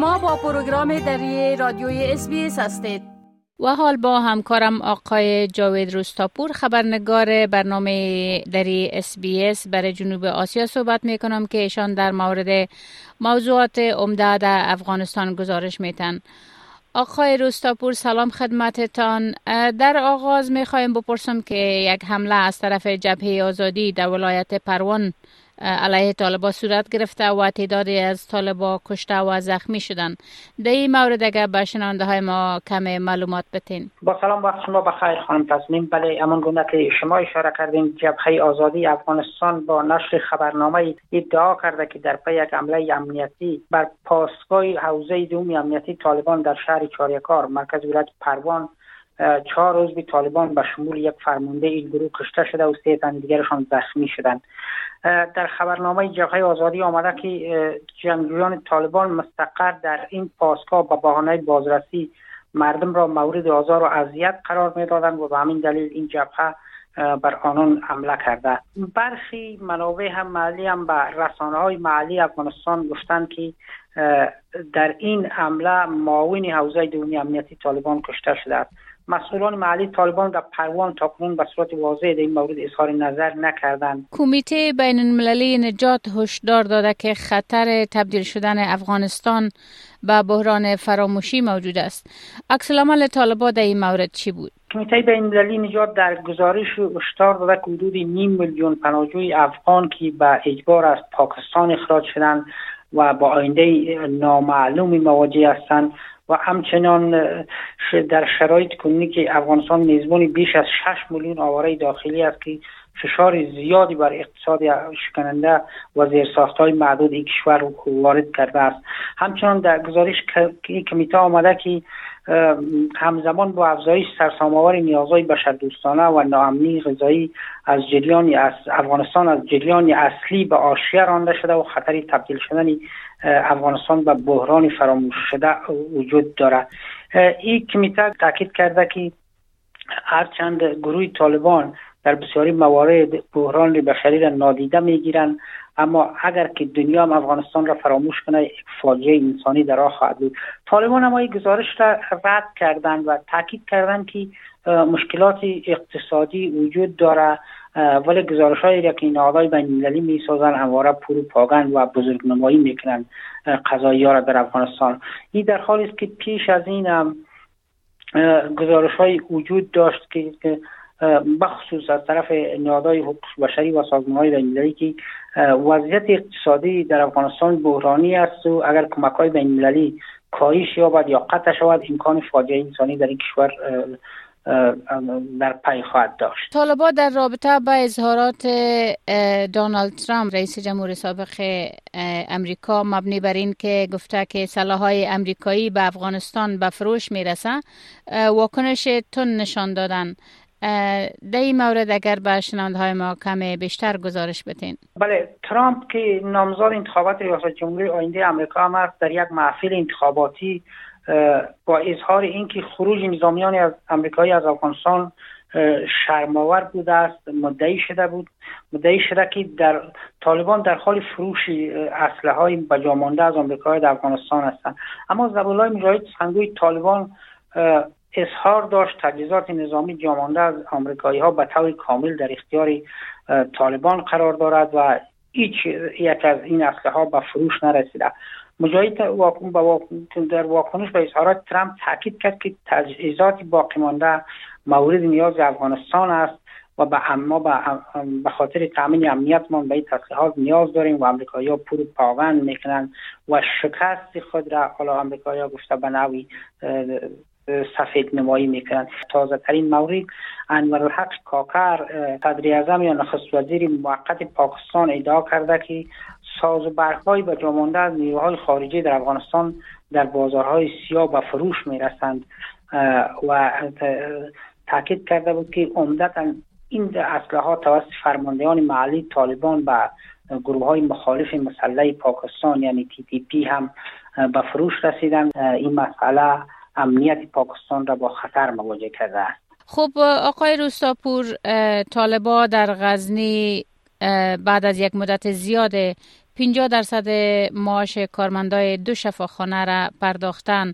شما با پروگرام دری رادیوی اس هستید. و حال با همکارم آقای جاوید روستاپور خبرنگار برنامه دری اس بی برای جنوب آسیا صحبت می کنم که ایشان در مورد موضوعات عمده در افغانستان گزارش میتن آقای روستاپور سلام خدمتتان. در آغاز می خواهیم بپرسم که یک حمله از طرف جبهه آزادی در ولایت پروان علیه طالبا صورت گرفته و تعدادی از طالبا کشته و زخمی شدن در این مورد اگر به شنانده های ما کم معلومات بتین با سلام وقت شما بخیر خانم تصمیم بله امان گونه که شما اشاره کردیم جبهه آزادی افغانستان با نشر خبرنامه ادعا کرده که در پی یک حمله امنیتی بر پاسگاه حوزه دوم امنیتی طالبان در شهر چاریکار مرکز ولایت پروان چهار روز به طالبان به شمول یک فرمانده این گروه کشته شده و سه تن دیگرشان زخمی شدند در خبرنامه جبهه آزادی آمده که جنگجویان طالبان مستقر در این پاسگاه به بهانه بازرسی مردم را مورد آزار و اذیت قرار می‌دادند و به همین دلیل این جبهه بر آنان حمله کرده. برخی منابع هم محلی هم به رسانه های محلی افغانستان گفتند که در این حمله معاون حوزه دومی امنیتی طالبان کشته شده است. مسئولان محلی طالبان در پروان تاکنون به صورت واضح در این مورد اظهار نظر نکردند. کمیته بین المللی نجات هشدار داده که خطر تبدیل شدن افغانستان به بحران فراموشی موجود است. عکس العمل طالبان در این مورد چی بود؟ کمیته بین المللی نجات در گزارش هشدار داده که حدود نیم میلیون پناهجوی افغان که به اجبار از پاکستان اخراج شدند و با آینده نامعلومی مواجه هستند و همچنان در شرایط کنونی که افغانستان میزبان بیش از 6 میلیون آواره داخلی است که فشار زیادی بر اقتصاد شکننده و زیرساخت های معدود این کشور وارد کرده است. همچنان در گزارش کمیته آمده که همزمان با افزایش سرسام‌آور نیازهای بشردوستانه و ناامنی غذایی از جریان از افغانستان از جریان اصلی به آشیه رانده شده و خطری تبدیل شدن افغانستان به بحران فراموش شده وجود دارد. این کمیته تاکید کرده که هرچند گروه طالبان در بسیاری موارد بحران بشری را نادیده می‌گیرند. اما اگر که دنیا هم افغانستان را فراموش کنه یک فاجعه انسانی در راه خواهد بود. طالبان هم گزارش را رد کردند و تاکید کردند که مشکلات اقتصادی وجود داره. ولی گزارش هایی که آقای بین المللی می سازن همواره پروپاگند و بزرگنمایی می‌کنند قضایی ها را در افغانستان. این در حالی است که پیش از این هم گزارش های وجود داشت که بخصوص از طرف نهادهای حقوق بشری و سازمان های بین که وضعیت اقتصادی در افغانستان بحرانی است و اگر کمک های بین المللی کاهش یابد یا قطع شود امکان فاجعه انسانی در این کشور در پی خواهد داشت. طالبا در رابطه با اظهارات دونالد ترامپ رئیس جمهور سابق امریکا مبنی بر این که گفته که سلاحهای امریکایی به افغانستان به فروش می‌رسه واکنش تون نشان دادن. در این مورد اگر به شنانده های ما کم بیشتر گزارش بتین بله ترامپ که نامزاد انتخابات ریاست جمهوری آینده امریکا هم در یک محفل انتخاباتی با اظهار اینکه خروج نظامیان از امریکایی از افغانستان شرماور بوده است مدعی شده بود مدعی شده که در طالبان در حال فروش اسلحه های بجامانده از امریکایی در افغانستان هستند. اما زبولای مجاهد سنگوی طالبان اظهار داشت تجهیزات نظامی جامانده از آمریکایی ها به طور کامل در اختیار طالبان قرار دارد و هیچ یک از این اسلحه ها به فروش نرسیده. مجاهد در واکنش به اظهارات ترامپ تاکید کرد که تجهیزات باقی مانده مورد نیاز افغانستان است و به اما به خاطر تامین امنیت ما به این تسلیحات نیاز داریم و امریکایی ها پور پاوند می‌کنن و شکست خود را حالا امریکایی ها گفته به نوی سفید نمایی می‌کنند تازه ترین مورد انور الحق کاکر صدر اعظم یا نخست وزیر موقت پاکستان ادعا کرده که ساز و برقهای به جامانده از نیروهای خارجی در افغانستان در بازارهای سیاه به فروش می‌رسند. و تاکید کرده بود که عمدتا این اسلحه ها توسط فرماندهان محلی طالبان به گروه های مخالف مسلح پاکستان یعنی تی تی پی هم به فروش رسیدند. این مسئله امنیت پاکستان را با خطر مواجه کرده است. خب آقای روستاپور طالبا در غزنی بعد از یک مدت زیاد 50 درصد معاش کارمندای دو شفاخانه را پرداختن.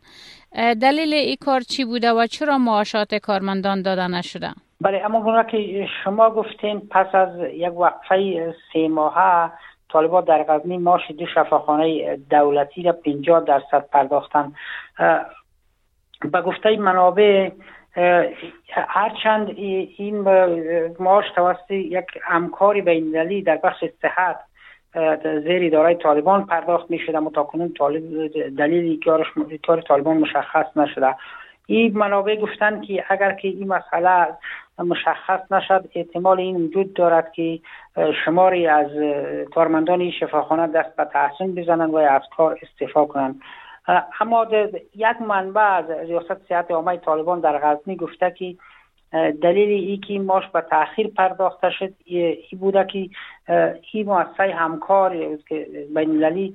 دلیل این کار چی بوده و چرا معاشات کارمندان داده نشده؟ بله اما که شما گفتین پس از یک وقفه سه ماهه طالبان در غزنی معاش دو شفاخانه دولتی را 50 درصد پرداختن. به گفته منابع هرچند این معاش توسط یک همکاری بینالمللی در بخش صحت زیر اداره طالبان پرداخت می شده متاکنون طالب دلیلی کار طالبان مشخص نشده. این منابع گفتن که اگر که این مسئله مشخص نشد احتمال این وجود دارد که شماری از کارمندان شفاخانه دست به تحسین بزنند و از کار استعفا کنند. اما یک منبع از ریاست صحت عامه طالبان در غزنی گفته که دلیل ای که ماش به تاخیر پرداخته شد ای بوده که این مؤسسه همکار بین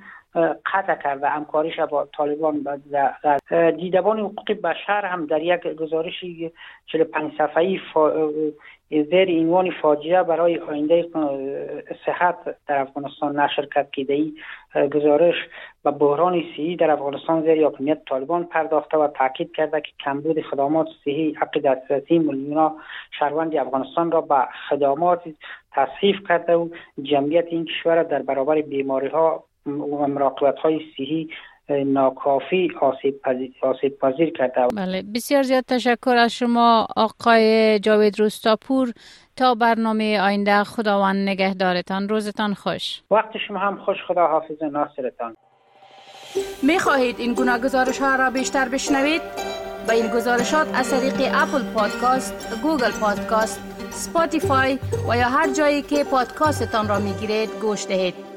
قطع کرده همکاریش با طالبان دیدبان حقوق بشر هم در یک گزارشی 45 صفحه‌ای زیر عنوان فاجعه برای آینده صحت در افغانستان نشر کرد که ای گزارش به بحران صحی در افغانستان زیر حاکمیت طالبان پرداخته و تاکید کرده که کمبود خدمات صحی حق دسترسی میلیون شهروند افغانستان را به خدمات تصحیف کرده و جمعیت این کشور در برابر بیماری ها و مراقبت های صحی ناکافی آسیب پذیر کرده بله بسیار زیاد تشکر از شما آقای جاوید روستاپور تا برنامه آینده خداوند نگهدارتان. روزتان خوش. وقت شما هم خوش. خدا حافظ ناصرتان. می خواهید این گناه گزارش ها را بیشتر بشنوید؟ با این گزارشات از طریق Apple Podcast، Google Podcast، Spotify و یا هر جایی که پادکاستتان را می گیرید گوش دهید.